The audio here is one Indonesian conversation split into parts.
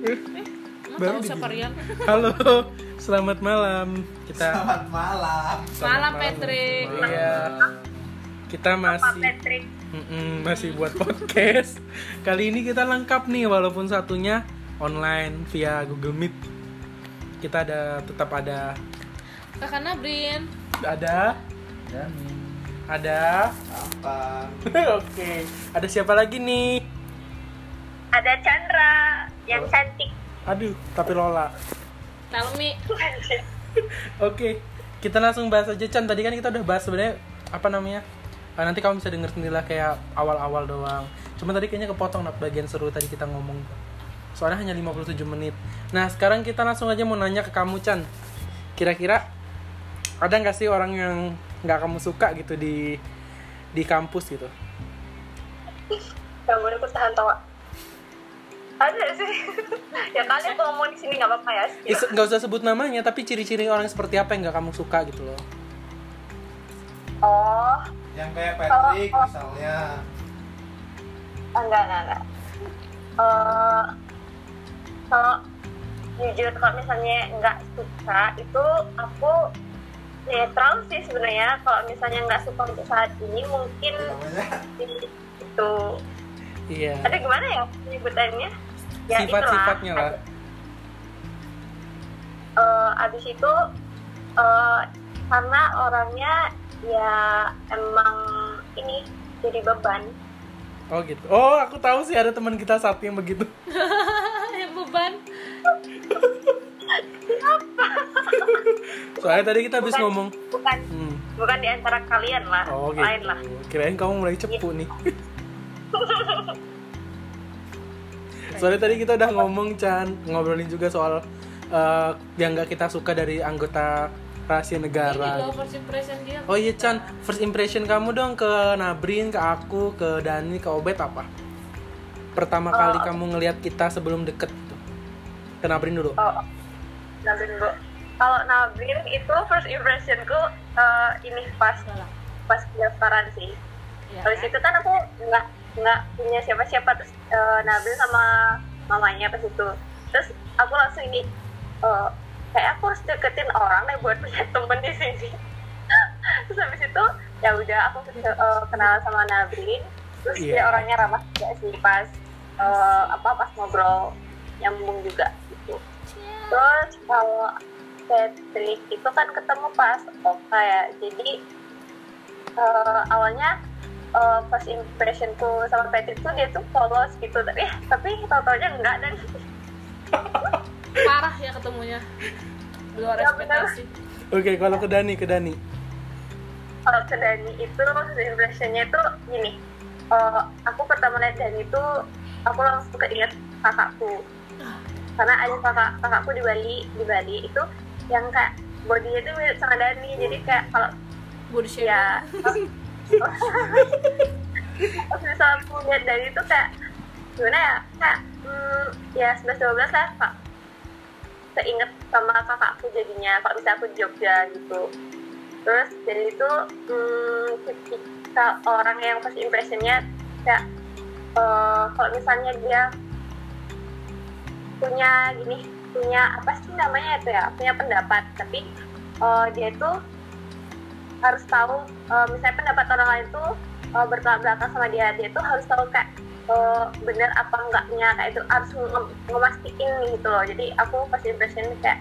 Baru tahu. Rian? Halo, selamat malam. Kita Selamat malam. Malam Patrick. Iya. Kita masih Patrick masih buat podcast. Kali ini kita lengkap nih walaupun satunya online via Google Meet. Kita ada tetap ada Kakak Nabrin. ada Dani. ada Apa? Oke, ada siapa lagi nih? ada Chandra yang cantik Aduh, tapi Lola. Talmi. Oke, kita langsung bahas aja Chan. Tadi kan kita udah bahas sebenarnya apa namanya? Ah, nanti kamu bisa denger sendiri lah kayak awal-awal doang. Cuma tadi kayaknya kepotong nak bagian seru tadi kita ngomong. Soalnya hanya 57 menit. Nah, sekarang kita langsung aja mau nanya ke kamu Chan. Kira-kira ada nggak sih orang yang nggak kamu suka gitu di di kampus gitu? kamu aku tahan tawa ada sih. Ya kalian kalau ngomong di sini nggak apa-apa ya Is- nggak usah sebut namanya, tapi ciri-ciri orang seperti apa yang nggak kamu suka gitu loh. oh. Yang kayak Patrick misalnya. enggak enggak enggak Eh, kalau jujur kalau misalnya nggak suka itu aku netral sih sebenarnya. Kalau misalnya nggak suka untuk saat ini mungkin itu. Iya. ada gimana ya penyebutannya ya Sifat-sifatnya lah. Eh, abis itu eh, karena orangnya ya emang ini jadi beban Oh gitu. Oh, aku tahu sih ada teman kita satu yang begitu. yang beban. Soalnya tadi kita habis Bukan- ngomong. bukan Hmm. bukan di antara kalian lah Oh gitu. lain lah Kirain kamu mulai cepu nih. Soalnya tadi kita udah ngomong Chan, ngobrolin juga soal eh, yang nggak kita suka dari anggota rahasia Ini negara. loh first impression dia. Oh iya Chan, first impression kamu dong ke Nabrin, ke aku, ke Dani, ke Obet apa? Pertama kali Oh. kamu ngelihat kita sebelum deket gitu. Ke Nabrin dulu. oh Nabrin bu kalau Nabrin itu first impressionku eh, ini pas pas pendaftaran sih Ya, Habis itu kan aku nggak nggak punya siapa-siapa terus eh, Nabil sama mamanya pas itu. Terus aku langsung ini eh, kayak aku harus deketin orang deh buat punya temen di sini. terus habis itu ya udah aku eh, kenal sama Nabil. Terus Iya. dia orangnya ramah juga sih pas eh, apa pas ngobrol nyambung juga gitu. Terus kalau Patrick itu kan ketemu pas Oka ya. Jadi eh, awalnya uh, first impressionku sama Patrick tuh dia tuh polos gitu. Tapi tapi tau-taunya enggak dan parah ya ketemunya. Luar Ya, ekspektasi. Oke, kalau ke Dani, ke Dani. kalau ke Dani itu first impressionnya itu gini. Uh, aku pertama lihat Dani itu aku langsung keinget kakakku. Karena ada kakak kakakku di Bali di Bali itu yang kayak bodinya tuh mirip sama Dani. Jadi kayak kalau Body ya misalnya aku lihat dari itu kayak gimana ya? Kayak hmm, ya sebelas dua belas lah kak. Keinget sama kakakku jadinya kalau bisa aku di Jogja gitu. Terus dari itu hmm, ketika orang yang first impressionnya kayak eh, kalau misalnya dia punya gini punya apa sih namanya itu ya? Punya pendapat tapi eh, dia itu harus tahu eh, misalnya pendapat orang lain tuh eh, bertolak belakang sama dia dia tuh harus tahu kayak eh, benar apa enggaknya kayak itu harus nge- ngemastiin gitu loh jadi aku pas impression kayak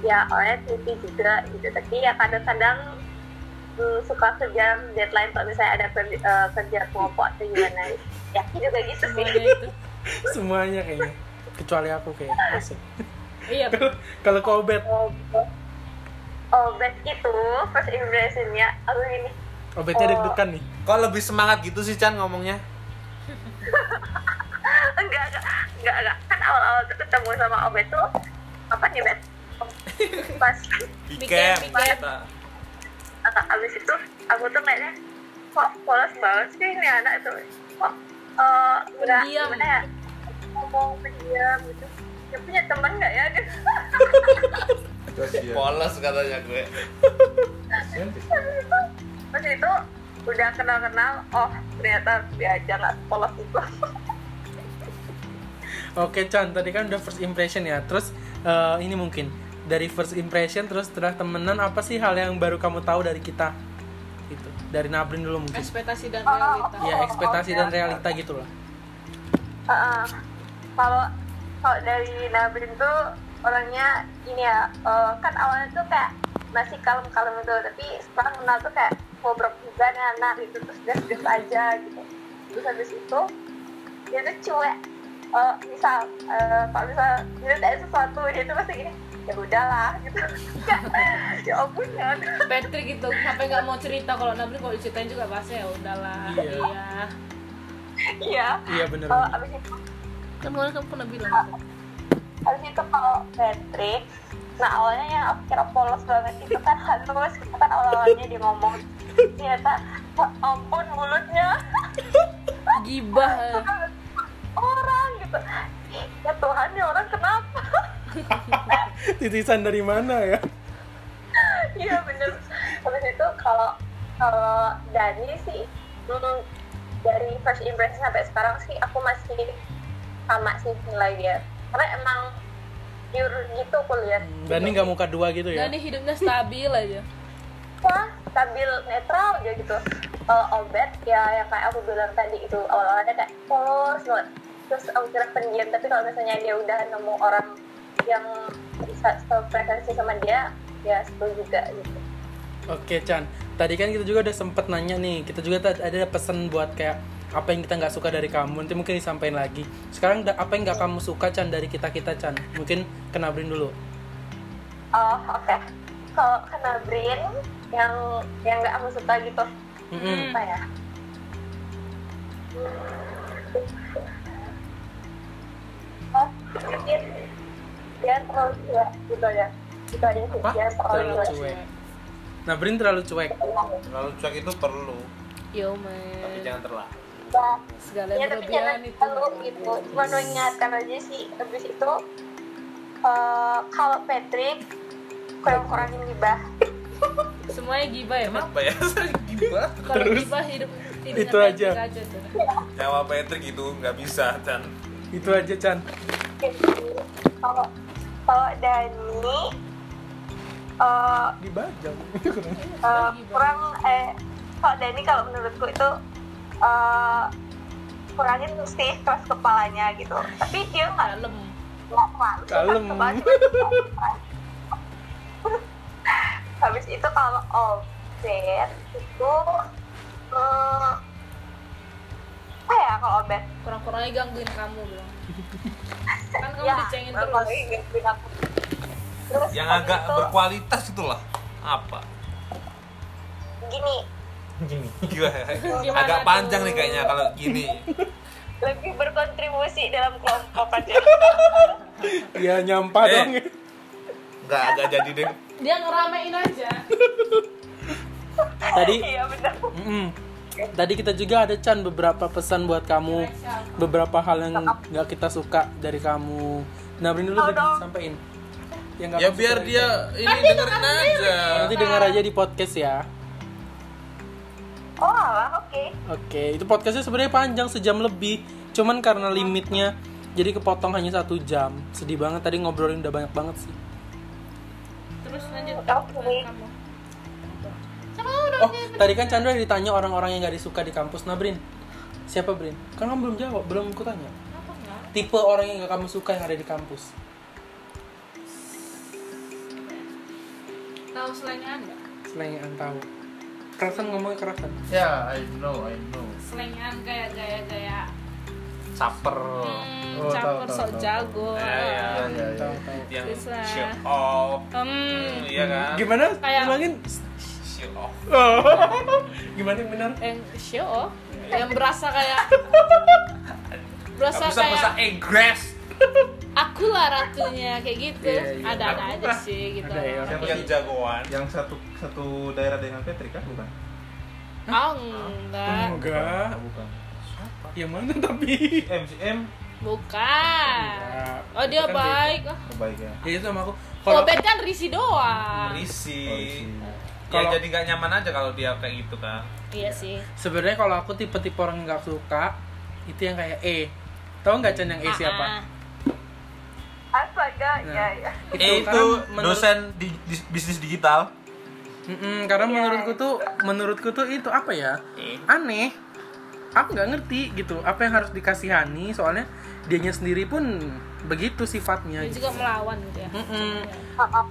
ya orangnya teliti juga gitu tapi ya kadang-kadang hmm, suka kerja deadline kalau misalnya ada kerja, eh, kerja kelompok atau gimana ya juga gitu sih Semuanya itu. Semuanya kayaknya. Kecuali aku kayaknya. Asik. Iya, Kalau ke Obet, bed itu first impressionnya aku gini. Obetnya Oh. deg-degan nih. Kok lebih semangat gitu sih Chan ngomongnya? enggak enggak enggak enggak. Kan awal-awal tuh ketemu sama Obet tuh apa nih Bet pas Bikin, abis itu aku tuh kayaknya kok polos banget sih ini anak itu kok uh, udah Pendiam. gimana ya? Ngomong pendiam gitu. Ya punya teman nggak ya gitu Polos katanya gue. pas itu udah kenal-kenal oh ternyata dia aja nggak polos itu Oke Chan, tadi kan udah first impression ya. Terus eh, ini mungkin dari first impression terus setelah temenan apa sih hal yang baru kamu tahu dari kita? Itu dari Nabrin dulu mungkin. ekspektasi dan realita Ya ekspektasi dan realita gitu lah. Uh, kalau kalau dari Nabrin tuh orangnya ini ya uh, kan awalnya tuh kayak masih kalem-kalem itu tapi setelah kenal tuh kayak ngobrol juga nih anak gitu terus gas-gas aja gitu. Terus habis itu dia tuh cuek uh, misal uh, kalau misal dia ada sesuatu dia tuh pasti gini ya udahlah gitu. Ya ampun ya. Patrick gitu sampai nggak mau cerita kalau Nabri kalau diceritain juga pasti ya udahlah. Iya. iya. Iya. Iya bener. uh, abis itu kan kemarin kamu pernah bilang Habis itu kalau Patrick, nah awalnya yang aku kira polos banget itu kan halus, itu kan awal-awalnya dia ngomong. Ternyata ya ampun mulutnya. Gibah. Orang gitu. Ya Tuhan nih orang kenapa? Titisan dari mana ya? iya bener. Habis itu kalau kalau Dani sih hmm, dari first impression sampai sekarang sih aku masih sama sih nilai dia karena emang pure gitu kuliah. Dani nggak muka dua gitu ya? dan ini hidupnya stabil aja. Wah, stabil netral aja gitu. Kalau obat ya yang kayak aku bilang tadi itu awal-awalnya kayak polos banget. Terus aku kira pendiam tapi kalau misalnya dia udah nemu orang yang bisa frekuensi sama dia ya seru juga gitu. Oke Chan, tadi kan kita juga udah sempet nanya nih, kita juga tadi ada pesan buat kayak apa yang kita nggak suka dari kamu, nanti mungkin disampaikan lagi. Sekarang apa yang nggak kamu suka Chan dari kita kita Chan? Mungkin kenabrin dulu. oh oke kalau kena brain yang yang nggak aku suka gitu Mm-mm. apa ya oh mungkin dia terlalu cuek gitu ya gitu aja sih dia terlalu Terlalu cuek cuek. Nabrin terlalu cuek. Lalu cuek itu perlu, yo tapi jangan terlalu. Nah, segala ya tapi jangan itu terlalu gitu cuma mengingatkan aja sih habis itu eh, kalau Patrick kurang-kurangin gibah semuanya gibah ya mak Apa ya? Gimana? kalau Terus? gibah hidup hidupnya Itu aja. aja tuh. Nyawa Patrick itu nggak bisa, Chan. Itu aja Chan. kalau kalau Dani eh, Dibajang. eh, kurang eh kalau Dani kalau menurutku itu eh, kurangin sih keras kepalanya gitu tapi dia nggak kalem Kalem. habis itu kalau obet itu eh, apa ya kalau obet kurang-kurangnya gangguin kamu bilang kan kamu ya dicengin terus ini gangguin aku. terus Yang agak itu, berkualitas itulah. Apa? gini Gila, Gimana agak tuh? panjang nih kayaknya kalau gini. lebih berkontribusi dalam kelompok aja Ya nyampah Eh. dong. Nggak agak jadi deh. dia ngeramein aja Tadi iya benar Mm-mm. Tadi kita juga ada Chan beberapa pesan buat kamu, beberapa hal yang nggak kita suka dari kamu. Nabrin dulu Oh, deh, sampein. Yang Ya biar dia ini dengerin aja. Nanti dengar aja di podcast ya. Oh alah oke Oke, itu podcastnya sebenarnya panjang sejam lebih, cuman karena limitnya jadi kepotong hanya satu jam. Sedih banget tadi ngobrolin udah banyak banget sih. terus lanjut Oke. kamu Oh, tadi kan Chandra ditanya orang-orang yang nggak disuka di kampus. Nah, Brin, siapa Brin? Kan kamu belum jawab, belum aku tanya. kenapa enggak Tipe orang yang nggak kamu suka yang ada di kampus. tahu selainnya anda Selain yang tahu. Kerasan ngomongnya kerasan. Ya, I know, I know. selainnya kayak gaya-gaya Caper. hmm, Oh, caper tahu, sok tahu, jago Ya, ya, ya, ya. Tahu. Yang show off. hmm, Iya kan? Gimana? Kayak- Ulangin. Show off. Gimana yang benar? yang show yang berasa kayak berasa bisa kayak Inggris. aku lah ratunya kayak gitu Iya, iya. ada-ada Aku aja sih gitu Ada ya. Yang, yang jagoan. Yang satu satu daerah dengan Patrick kan bukan? oh enggak Enggak. Oh, bukan. Yang mana tapi? M si M bukan Iya. oh dia kan baik oh terbaik ya. Ya itu sama aku. Kalau Obet kan risi doang Risi. Oh. Ya Kalau- jadi gak nyaman aja kalau dia kayak gitu kan. iya sih sebenarnya kalau aku tipe-tipe orang nggak suka itu yang kayak E. Tahu nggak Chan yang E Ah, siapa? ah. astaga ya ya itu dosen di, di- bisnis digital. Mm-mm, karena Iya. menurutku tuh menurutku tuh itu apa ya Eh. aneh aku nggak ngerti gitu apa yang harus dikasihani soalnya dianya sendiri pun begitu sifatnya Dia gitu. juga melawan gitu ya. Mm-mm. Maaf.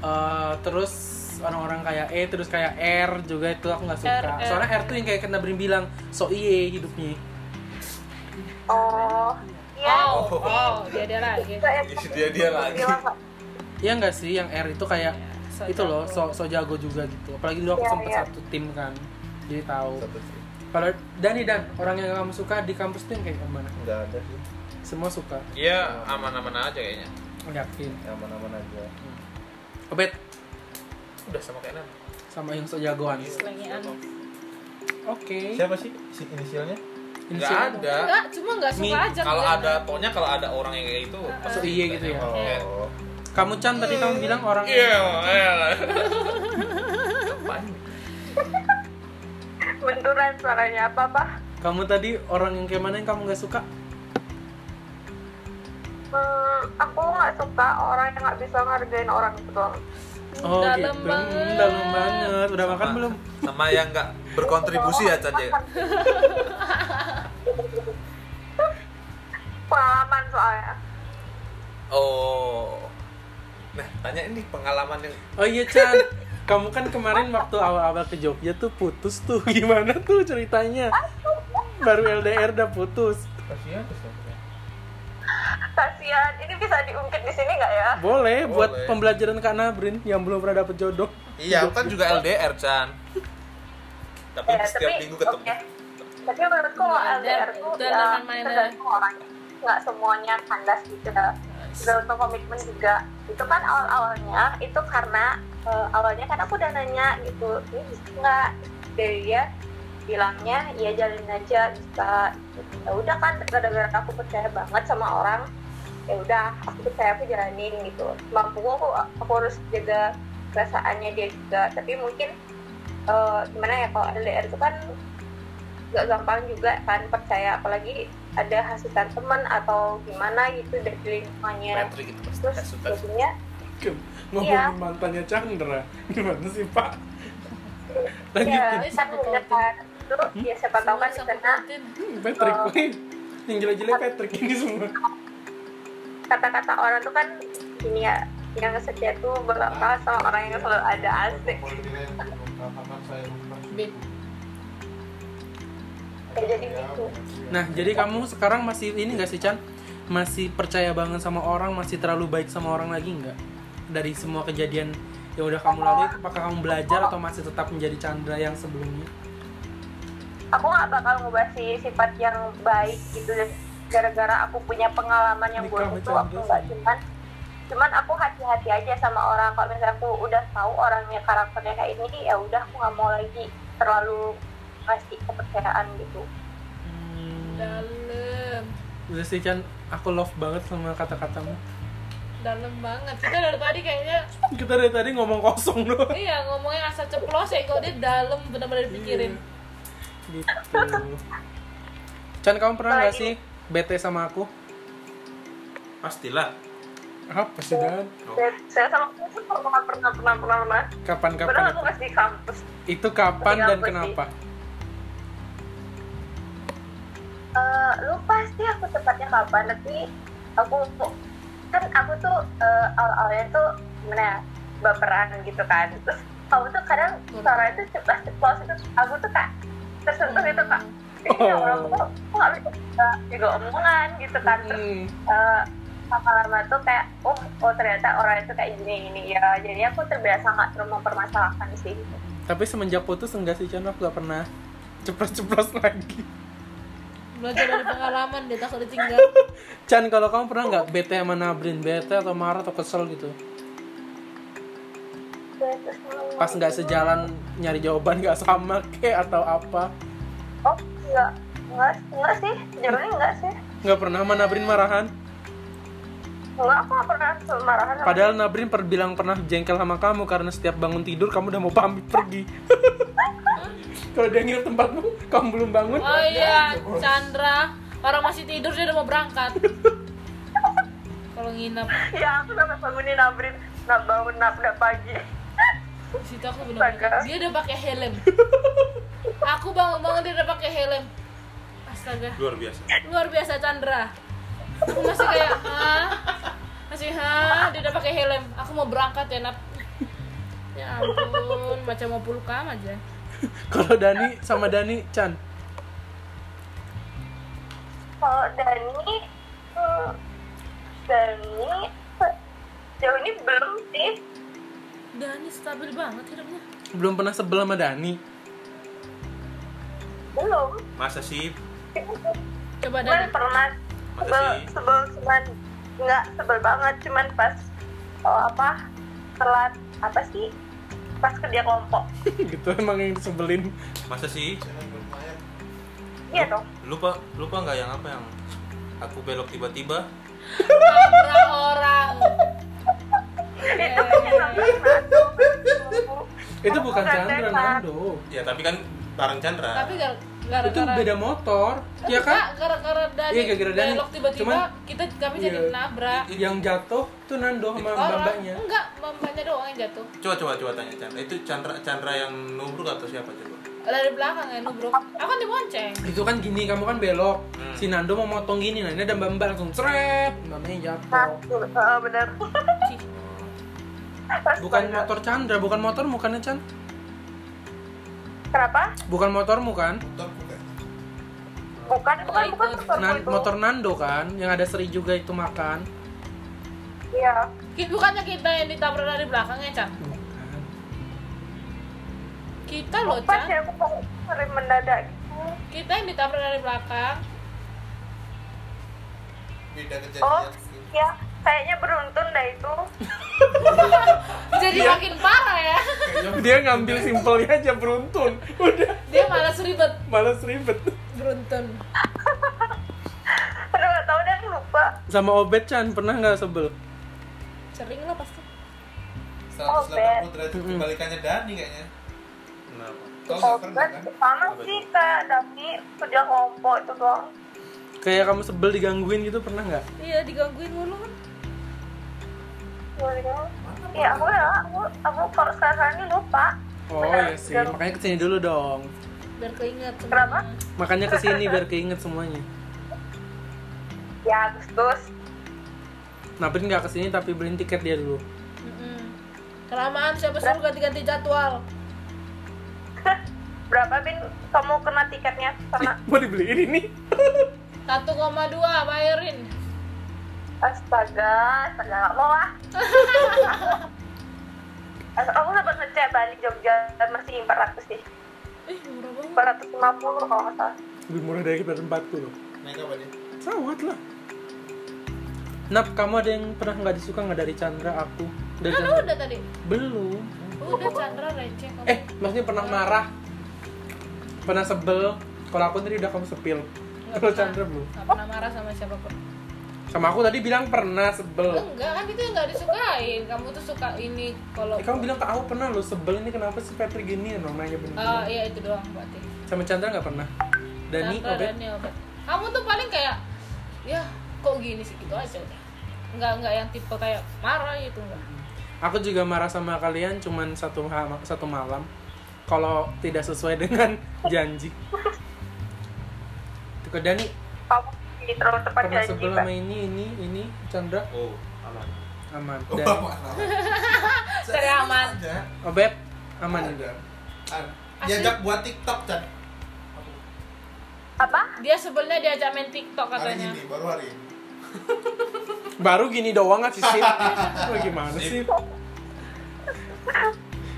Eh, terus orang-orang kayak E terus kayak R juga itu aku nggak suka R, R. soalnya R tuh yang kayak kena Brin bilang so iye hidupnya oh iya Oh, oh, dia dia lagi. Ya, dia- dia lagi. Iya nggak sih yang R itu kayak So itu loh so, so jago juga gitu apalagi dulu aku Iya, sempet iya. satu tim kan jadi tahu kalau Dani dan orang yang kamu suka di kampus tuh yang kayak gimana Nggak ada sih. semua suka Iya, aman-aman aja kayaknya. yakin Aman-aman aja. Obet Udah sama kayak Nan. sama yang so jagoan oke Siapa sih si inisialnya? Inisial ada. Enggak, cuma enggak suka Mi, aja. Kalau ada, pokoknya kalau ada orang yang kayak itu, So iye gitu ya Iya. Oh. Kamu Chan tadi kamu bilang orang Iya, iya. Apaan? benturan suaranya apa apa kamu tadi orang yang kayak mana yang kamu nggak suka hmm, aku nggak suka orang yang nggak bisa ngargain orang itu doang oh Dalam gitu banget. Dalam banget udah makan Sama- belum Sama yang nggak berkontribusi ya, Chan ya. pengalaman soalnya Oh. Nah, tanya ini pengalaman yang oh iya Chan kamu kan kemarin waktu awal-awal ke Jogja tuh putus tuh gimana tuh ceritanya baru LDR udah putus Kasihan sebenarnya. kasihan ini bisa diungkit di sini nggak ya boleh, buat Boleh. pembelajaran Kak Nabrin yang belum pernah dapet jodoh Iya, aku kan juga LDR, Chan. Tapi ya setiap tapi minggu ketemu. oke. tapi menurutku LDR tuh ya tergantung orangnya nggak semuanya kandas gitu tergantung komitmen juga. Itu kan awal awalnya itu karena eh, awalnya kan aku udah nanya gitu ini bisa nggak? Dari dia bilangnya ya jalin aja bisa. Ya udah kan gara-gara aku percaya banget sama orang ya udah aku percaya aku jalanin gitu. Mampu aku aku harus jaga perasaannya dia juga. Tapi mungkin eh, gimana ya kalau LDR itu kan gak gampang juga kan percaya. Apalagi ada hasutan teman atau gimana gitu dari lingkungannya Patrick itu pasti terus jadinya ngomongin Iya. mantannya Chandra. Gimana sih Pak? Ya lanjutin kan kan itu ya siapa tahu kan di Sama sana. Hmm, Patrick. Wih. yang jelek-jelek Patrick ini semua. Kata-kata orang tuh kan ini ya yang setia tuh bakal sama orang yang selalu ada asik Bip. ya jadi gitu Nah, jadi kamu sekarang masih ini gak sih, Chan? Masih percaya banget sama orang, masih terlalu baik sama orang lagi nggak? Dari semua kejadian yang udah kamu lalui, apakah kamu belajar atau masih tetap menjadi Chandra yang sebelumnya? aku nggak bakal ngubah si sifat yang baik gitu gara-gara aku punya pengalaman yang buruk itu aku nggak cuman cuman aku hati-hati aja sama orang kalau misalnya aku udah tahu orangnya karakternya kayak ini ya udah aku nggak mau lagi terlalu ngasih kepercayaan gitu Hmm, Dalam. udah sih, Chan. Aku love banget sama kata-katamu. Dalam banget. Kita dari tadi kayaknya Kita dari tadi ngomong kosong doang. iya ngomongnya asal ceplos ya kalau dia dalam benar-benar dipikirin. Gitu. Chan, kamu pernah nggak sih bete sama aku? Pastilah. Apa sih, Dan? Saya sama tuh pernah pernah pernah pernah pernah Kapan-kapan padahal itu? aku masih di kampus Itu kapan dan Kapan sih? kenapa? Eh, lupa sih aku tepatnya kapan tapi aku kan aku tuh eh, awal-awalnya tuh gimana ya baperan gitu kan terus kamu tuh kadang suara itu ceplas ceplos itu aku tuh kak tersentuh gitu kak jadi Oh. orang tuh aku nggak bisa juga omongan gitu kan terus Hmm. eh, lama-lama tuh kayak oh oh ternyata orang itu kayak gini gini ya jadi aku terbiasa nggak terlalu mempermasalahkan sih Tapi semenjak putus enggak sih, Chan? Aku gak pernah ceplos-ceplos lagi. Belajar dari pengalaman dia takut ditinggal. Chan, kalau kamu pernah nggak bete sama Nabrin? Bete atau marah atau kesel gitu? Pas nggak sejalan nyari jawaban nggak sama ke atau apa? oh enggak enggak enggak sih jadinya enggak sih Nggak pernah sama Nabrin marahan? Enggak, aku gak pernah marahan Padahal Nabrin per bilang pernah jengkel sama kamu karena setiap bangun tidur kamu udah mau pamit pergi. kalau dia nginep tempatmu, kamu belum bangun. Oh iya, Chandra. Orang masih tidur dia udah mau berangkat. Kalau nginap ya aku sampai bangunin Nabrin nak bangun nak udah pagi. Di situ aku benar-benar Astaga. dia udah pakai helm. Aku bangun-bangun dia udah pakai helm. Astaga. Luar biasa. luar biasa Chandra. Aku masih kayak hah? Masih hah? Dia udah pakai helm. Aku mau berangkat ya nap. Ya ampun macam mau pulkam aja Kalau Dani sama Dani, Chan. kalau Dani hmm, Dani jauh ini belum sih. Dani stabil banget hidupnya. Belum pernah sebel sama Dani. belum. Masa sih? coba cuman Dani. pernah Masa sebel sebel cuman nggak sebel banget. Cuman pas oh, apa telat apa sih pas kerja kelompok gitu emang yang disebelin. Masa sih? iya dong Lupa lupa nggak yang apa yang aku belok tiba-tiba? nabrak orang itu kan Itu bukan Chandra, Chandra. Nando. Ya tapi kan bareng Chandra. tapi gar- Itu gara-gara beda motor, ya kan? Gara-gara Dani Iya, gara-gara Dani. belok tiba-tiba Cuman- kita kami jadi Iya. nabrak Yang jatuh tuh Nando sama orang mbak-mbaknya. enggak mbaknya doang yang jatuh Coba coba coba tanya Chandra. Itu Chandra Chandra yang nubruk atau siapa coba? dari belakang ya nubruk aku kan dibonceng Itu kan gini, kamu kan belok. Hmm. Si Nando mau motong gini, nah ini ada mbak-mbak langsung ceret, mbaknya jatuh. nah, bener Bukan motor Chandra, bukan motor bukannya Chan? kenapa Bukan motormu kan? Bukan bukan bukan Ikut. motor Nan- itu motor Nando kan, yang ada Sri juga itu makan. iya Ki- bukannya kita yang ditabrak dari belakang ya Chan Bukan. kita loh pas ya Chan aku mau sering mendadak gitu kita yang ditabrak dari belakang Beda oh kejadian. ya kayaknya beruntun dah itu jadi Iya. makin parah ya Dia ngambil simpelnya aja beruntun. Udah dia malas ribet malas ribet. Beruntun aduh nggak tahu dan lupa Sama Obet Chan pernah nggak sebel? sering lah pasti 180 derajat kebalikannya Dani kayaknya. Kenapa? Kau oh nggak pernah kan? sama sih kak Dami kerja kelompok itu doang Kayak kamu sebel digangguin gitu pernah nggak? iya digangguin mulu kan Iya, aku ya, aku, aku kalau sekarang ini lupa. Oh iya sih, makanya ke sini dulu dong. Biar keinget Kenapa? semuanya. Makanya ke sini biar keinget semuanya. Ya, Agustus. Naprin nggak ke sini tapi beliin tiket dia dulu. Mm-mm. kelamaan siapa suruh ganti-ganti jadwal Berapa bin kamu kena tiketnya sama Mau dibeliin ini? 1,2 bayarin Astaga, astaga nggak mau ah. Aku sempat ngecek balik Jogja masih 400 sih. Ih murah banget 450 kalau nggak salah. Lebih murah dari kita tempatku loh. Naik apa dia? Sawat lah. Nap, kamu ada yang pernah nggak disuka nggak dari Chandra aku? Dari kan Chandra? udah tadi Belum. udah Chandra receh kamu. Eh, maksudnya pernah marah? Pernah sebel? Kalau aku tadi udah kamu sepil. Kalau. Chandra belum. Nggak pernah marah sama siapa pun Sama aku tadi bilang pernah sebel. enggak kan itu yang nggak disukain kamu tuh suka ini kalau Eh, kamu bilang ke aku pernah lo sebel ini kenapa sih Patrick gini no, nanya bener Ah, iya itu doang berarti Sama Chandra nggak pernah. Dani, Chandra, Obet, Dani, Obet. kamu tuh paling kayak ya kok gini sih gitu aja udah nggak nggak yang tipe kayak marah gitu enggak aku juga marah sama kalian cuman satu satu malam. Kalau tidak sesuai dengan janji. Tuh ke Dani Kamu ini terlalu pernah janji, sebel Mbak. sama ini ini ini Chandra Oh, aman. aman. Oh, Dan aman, aman. Aman. Aja. Obet aman juga. Diajak buat TikTok, Chan. Apa? dia sebelnya diajak main tiktok Hari katanya ini, baru hari ini. Baru gini doang sip. Lo gimana sih?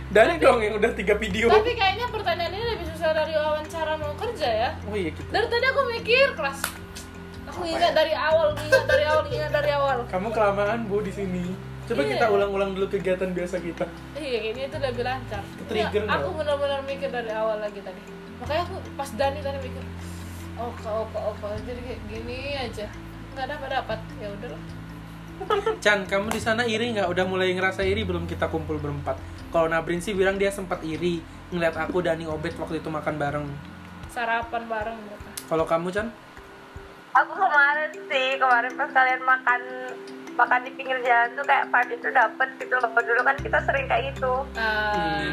Dani dong yang udah tiga video. tapi kayaknya pertanyaan ini lebih susah dari wawancara mau kerja ya Oh iya kita. dari tadi aku mikir kelas aku ingat dari awal ingat dari awal ingat dari awal Kamu kelamaan bu di sini. Coba Iya. kita ulang-ulang dulu kegiatan biasa kita. iya ini itu lebih lancar Trigger Ini aku benar-benar mikir dari awal lagi tadi makanya aku pas Dani tadi mikir oh kok oh kok jadi kayak gini aja nggak dapat dapat ya udahlah Chan, kamu di sana iri nggak? Udah mulai ngerasa iri belum kita kumpul berempat? Kalau Nabrin sih bilang dia sempat iri ngeliat aku Dani Obet waktu itu makan bareng. sarapan bareng mereka Kalau kamu Chan? Aku kemarin sih, kemarin pas kalian makan makan di pinggir jalan tuh kayak vibe itu dapet gitu loh dulu kan kita sering kayak gitu Ah,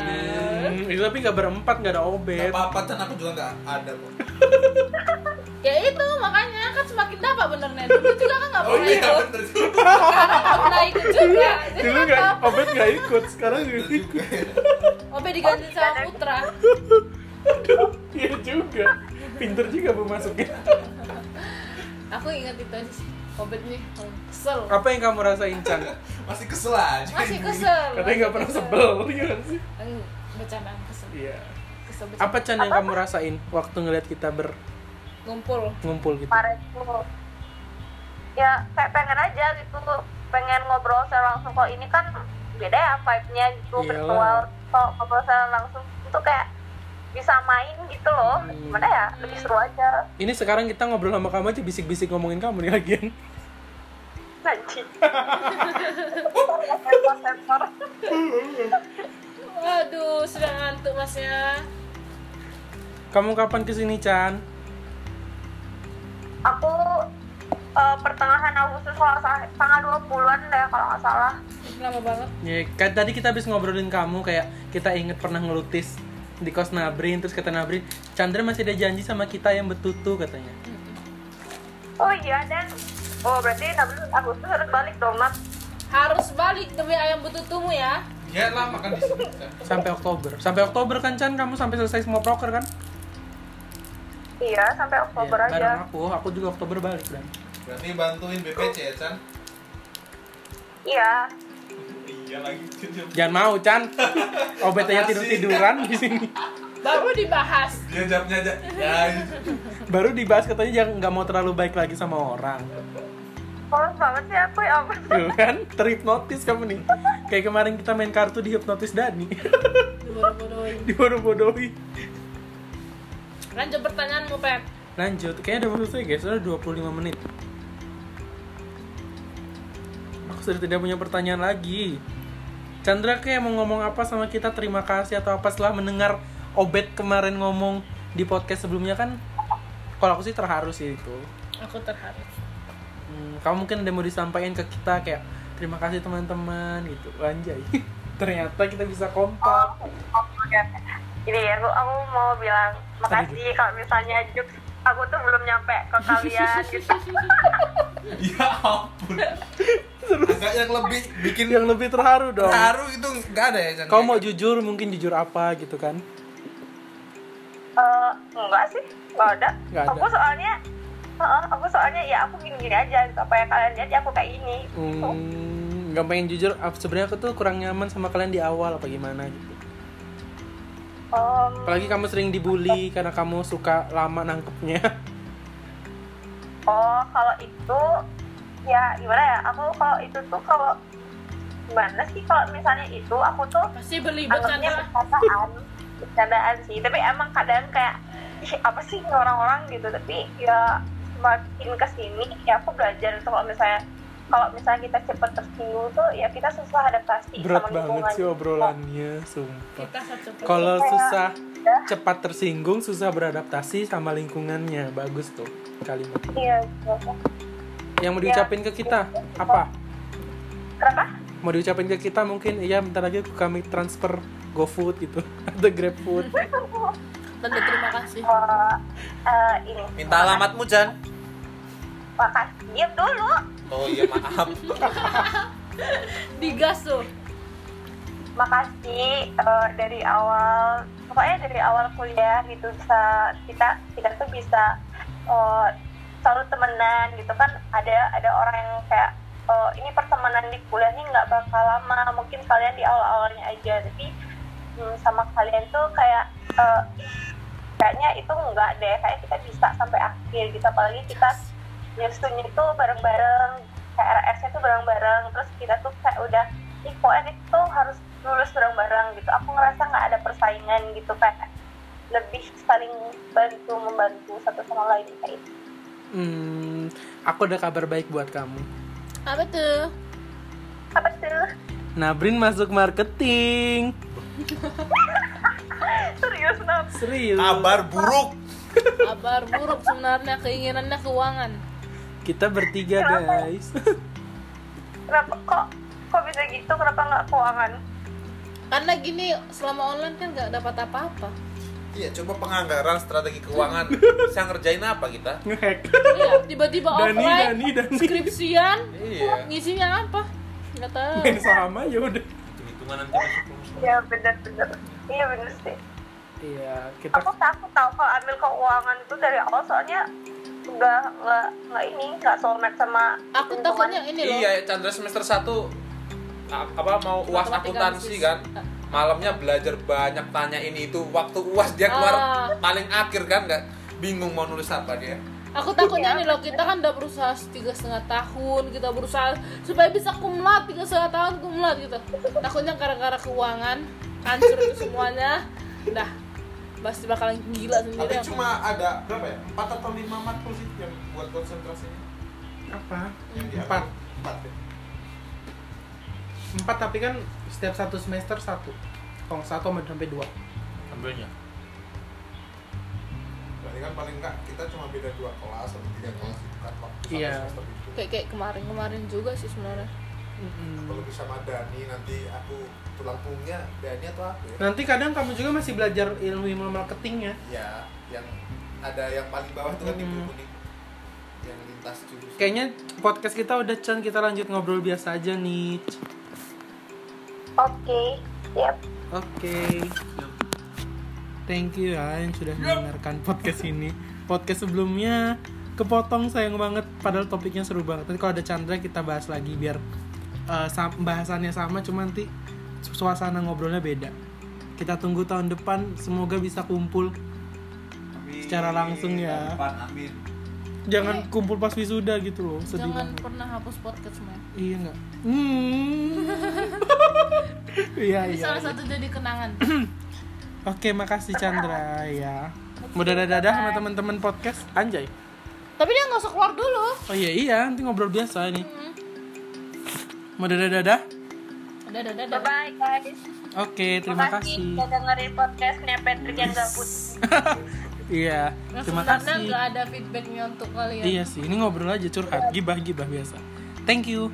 Hmm, itu tapi nggak berempat nggak ada Gak obet. apa-apa Chan, aku juga gak ada kok ya itu makanya kan semakin dapat bener nih dulu juga kan nggak Oh pernah iya ikut bener juga sekarang nggak pernah ikut juga jadi Dulu kan nggak obet nggak ikut, sekarang ikut. juga ya. Obe diganti sama Putra Iya juga. Pinter juga bu masuknya. Aku ingat itu aja sih nih oh, kesel Apa yang kamu rasain Chan? Masih kesel aja masih kesel Katanya nggak pernah kesel. sebel, nggak sih? Bercandaan kesel Iya. kesel bercanda. Apa Chan yang kamu rasain waktu ngeliat kita ngumpul berkumpul gitu? tuh ya kayak pengen aja gitu pengen ngobrol secara langsung kok ini kan beda ya vibe-nya gitu Iyalah. virtual kok ngobrol secara langsung itu kayak bisa main gitu loh. Hmm. gimana ya? Lebih seru aja. Ini sekarang kita ngobrol sama kamu aja bisik-bisik ngomongin kamu nih lagian. nanti waduh sudah ngantuk masnya Kamu kapan ke sini Chan? aku eh, pertengahan Agustus kalau tanggal 20-an deh kalau nggak salah. Lama banget. Ya, kan tadi kita habis ngobrolin kamu kayak kita inget pernah ngelutis di kos Nabrin terus kata Nabrin Chandra masih ada janji sama kita yang betutu katanya. Oh iya dan. Oh berarti 16 Agustus harus balik dong Nat harus balik demi ayam betutumu ya? Iya lah makan di sini. Sampai Oktober. Sampai Oktober kan Chan? Kamu sampai selesai semua proker kan? Iya sampai Oktober Ya, aja. aku. Aku juga Oktober balik dan. Berarti bantuin BPC ya Chan? Iya jangan mau Chan. Obet aja tidur tiduran di sini. Baru dibahas. Dia aja. Ya gitu. baru dibahas katanya jangan nggak mau terlalu baik lagi sama orang. Polos banget sih aku ya ampun. Tuh kan terhipnotis kamu nih. Kayak kemarin kita main kartu di hipnotis Dani. Bodoh-bodohin dibodoh-bodohi lanjut pertanyaanmu Pep. Lanjut kayaknya udah selesai guys. Udah 25 menit. Aku sudah tidak punya pertanyaan lagi Chandra kayak mau ngomong apa sama kita terima kasih atau apa setelah mendengar Obet kemarin ngomong di podcast sebelumnya kan kalau aku sih terharu sih itu. Aku terharu. Hmm, kamu mungkin ada mau disampaikan ke kita kayak terima kasih teman-teman gitu. Anjay. Ternyata kita bisa kompak. Oke. Ini ya, aku, aku mau bilang makasih kalau misalnya Juk aku tuh belum nyampe ke kalian gitu. Ya ampun Agak yang lebih bikin yang lebih terharu dong. terharu itu nggak ada ya Chan kau mau jujur mungkin jujur apa gitu kan? Eh, enggak sih, enggak ada. Nggak ada. Aku soalnya Heeh, aku soalnya ya aku gini-gini aja gitu. apa yang kalian lihat ya aku kayak ini gitu. Hmm, nggak pengen jujur. Sebenarnya aku tuh kurang nyaman sama kalian di awal apa gimana gitu. Em, apalagi kamu sering dibully karena kamu suka lama nangkepnya. Oh kalau itu ya gimana ya? Aku kalau itu tuh kalau gimana sih? Kalau misalnya itu aku tuh pasti anggapnya Chandra bercandaan bercandaan sih. Tapi emang kadang kayak apa sih orang-orang? gitu. Tapi ya semakin ke sini ya aku belajar tuh kalau misalnya kalau misalnya kita cepet tersinggung tuh ya kita susah adaptasi berat sama banget sih obrolannya sumpah. Kalau susah ya. cepat tersinggung susah beradaptasi sama lingkungannya. Bagus tuh kalimat iya gitu. Yang mau Ya. diucapin ke kita apa? Kenapa? Mau diucapin ke kita mungkin iya bentar lagi kami transfer GoFood gitu atau GrabFood. Tanda terima kasih. Eh, eh, ini. Minta alamatmu, Jan. makasih. Diam dulu. Oh iya, maaf. digas tuh. Makasih eh, dari awal pokoknya dari awal kuliah gitu bisa kita kita tuh bisa eh, selalu temenan gitu kan ada ada orang yang kayak eh, ini pertemanan di kuliah ini nggak bakal lama mungkin kalian di awal awalnya aja. Tapi hmm, sama kalian tuh kayak eh, kayaknya itu enggak deh kayak kita bisa sampai akhir gitu. Apalagi kita nyusunnya itu bareng-bareng KRS-nya tuh bareng-bareng terus kita tuh kayak udah ih itu harus lulus bareng-bareng gitu. Aku ngerasa nggak ada persaingan gitu kayak lebih saling bantu membantu satu sama lain kayak itu hmm, aku ada kabar baik buat kamu. Apa tuh? Apa tuh? Nabrin masuk marketing. Serius nap serius. Kabar buruk. kabar buruk sebenarnya keinginannya keuangan. Kita bertiga guys. Kenapa? Kok kok bisa gitu? Kenapa nggak keuangan? Karena gini selama online kan nggak dapat apa-apa Iya, coba penganggaran strategi keuangan. Saya ngerjain apa kita? ngehack iya tiba-tiba Dani, offline Dani, Dani. skripsian Iya. ngisinya apa nggak tahu main saham aja udah Hitung-hitungan nanti masuk rumus. ya bener-bener iya bener sih iya kita aku takut tau kalau ambil keuangan itu dari awal soalnya udah nggak nggak ini nggak soulmate sama aku takutnya ini loh Iya, Chandra semester 1 apa mau uas akuntansi kan? Malamnya belajar banyak tanya ini itu. Waktu uas dia keluar Ah. paling akhir kan nggak bingung mau nulis apa dia. aku takutnya nih loh kita kan udah berusaha tiga setengah tahun kita berusaha supaya bisa kumlat tiga setengah tahun kumlat gitu takutnya gara-gara keuangan hancur itu semuanya udah pasti bakalan gila sendiri Tapi aku. cuma ada berapa ya? 4 atau 5 matkul sih yang buat konsentrasinya. apa Yang empat Empat ya. Empat tapi kan setiap satu semester satu kalau satu sampai dua Ambilnya. Berarti kan paling enggak kita cuma beda dua kelas atau tiga kelas itu kan waktu satu Iya. semester itu. kayak kayak kemarin-kemarin juga sih sebenarnya Kalau bisa sama Dani nanti aku tulang punggungnya Dani atau aku ya? nanti kadang kamu juga masih belajar ilmu-ilmu marketingnya Ya, yang ada yang paling bawah itu kan di Hmm. kuning yang lintas jurusan. kayaknya podcast kita udah Chan kita lanjut ngobrol biasa aja nih oke siap oke. Thank you ya yang sudah mendengarkan podcast ini. Podcast sebelumnya kepotong sayang banget. Padahal topiknya seru banget. Nanti kalau ada Chandra kita bahas lagi biar eh, sam- bahasannya sama cuma nanti suasana ngobrolnya beda. Kita tunggu tahun depan semoga bisa kumpul secara langsung ya. Depan, amin. jangan kumpul pas wisuda gitu loh sedih jangan banget. pernah hapus podcast man iya nggak? Hmm. iya ini iya salah satu jadi kenangan. Oke makasih Chandra ya. Mau dadah dadah sama teman-teman podcast. Anjay. Tapi dia nggak usah keluar dulu. Oh iya iya. Nanti ngobrol biasa ini. Mau dadah dadah udah udah bye bye guys. Oke terima kasih. udah dengerin podcastnya Patrick yang gabut iya Nah, terima sebenarnya kasih. nggak ada feedbacknya untuk kalian. Iya sih ini ngobrol aja curhat gibah gibah biasa. Thank you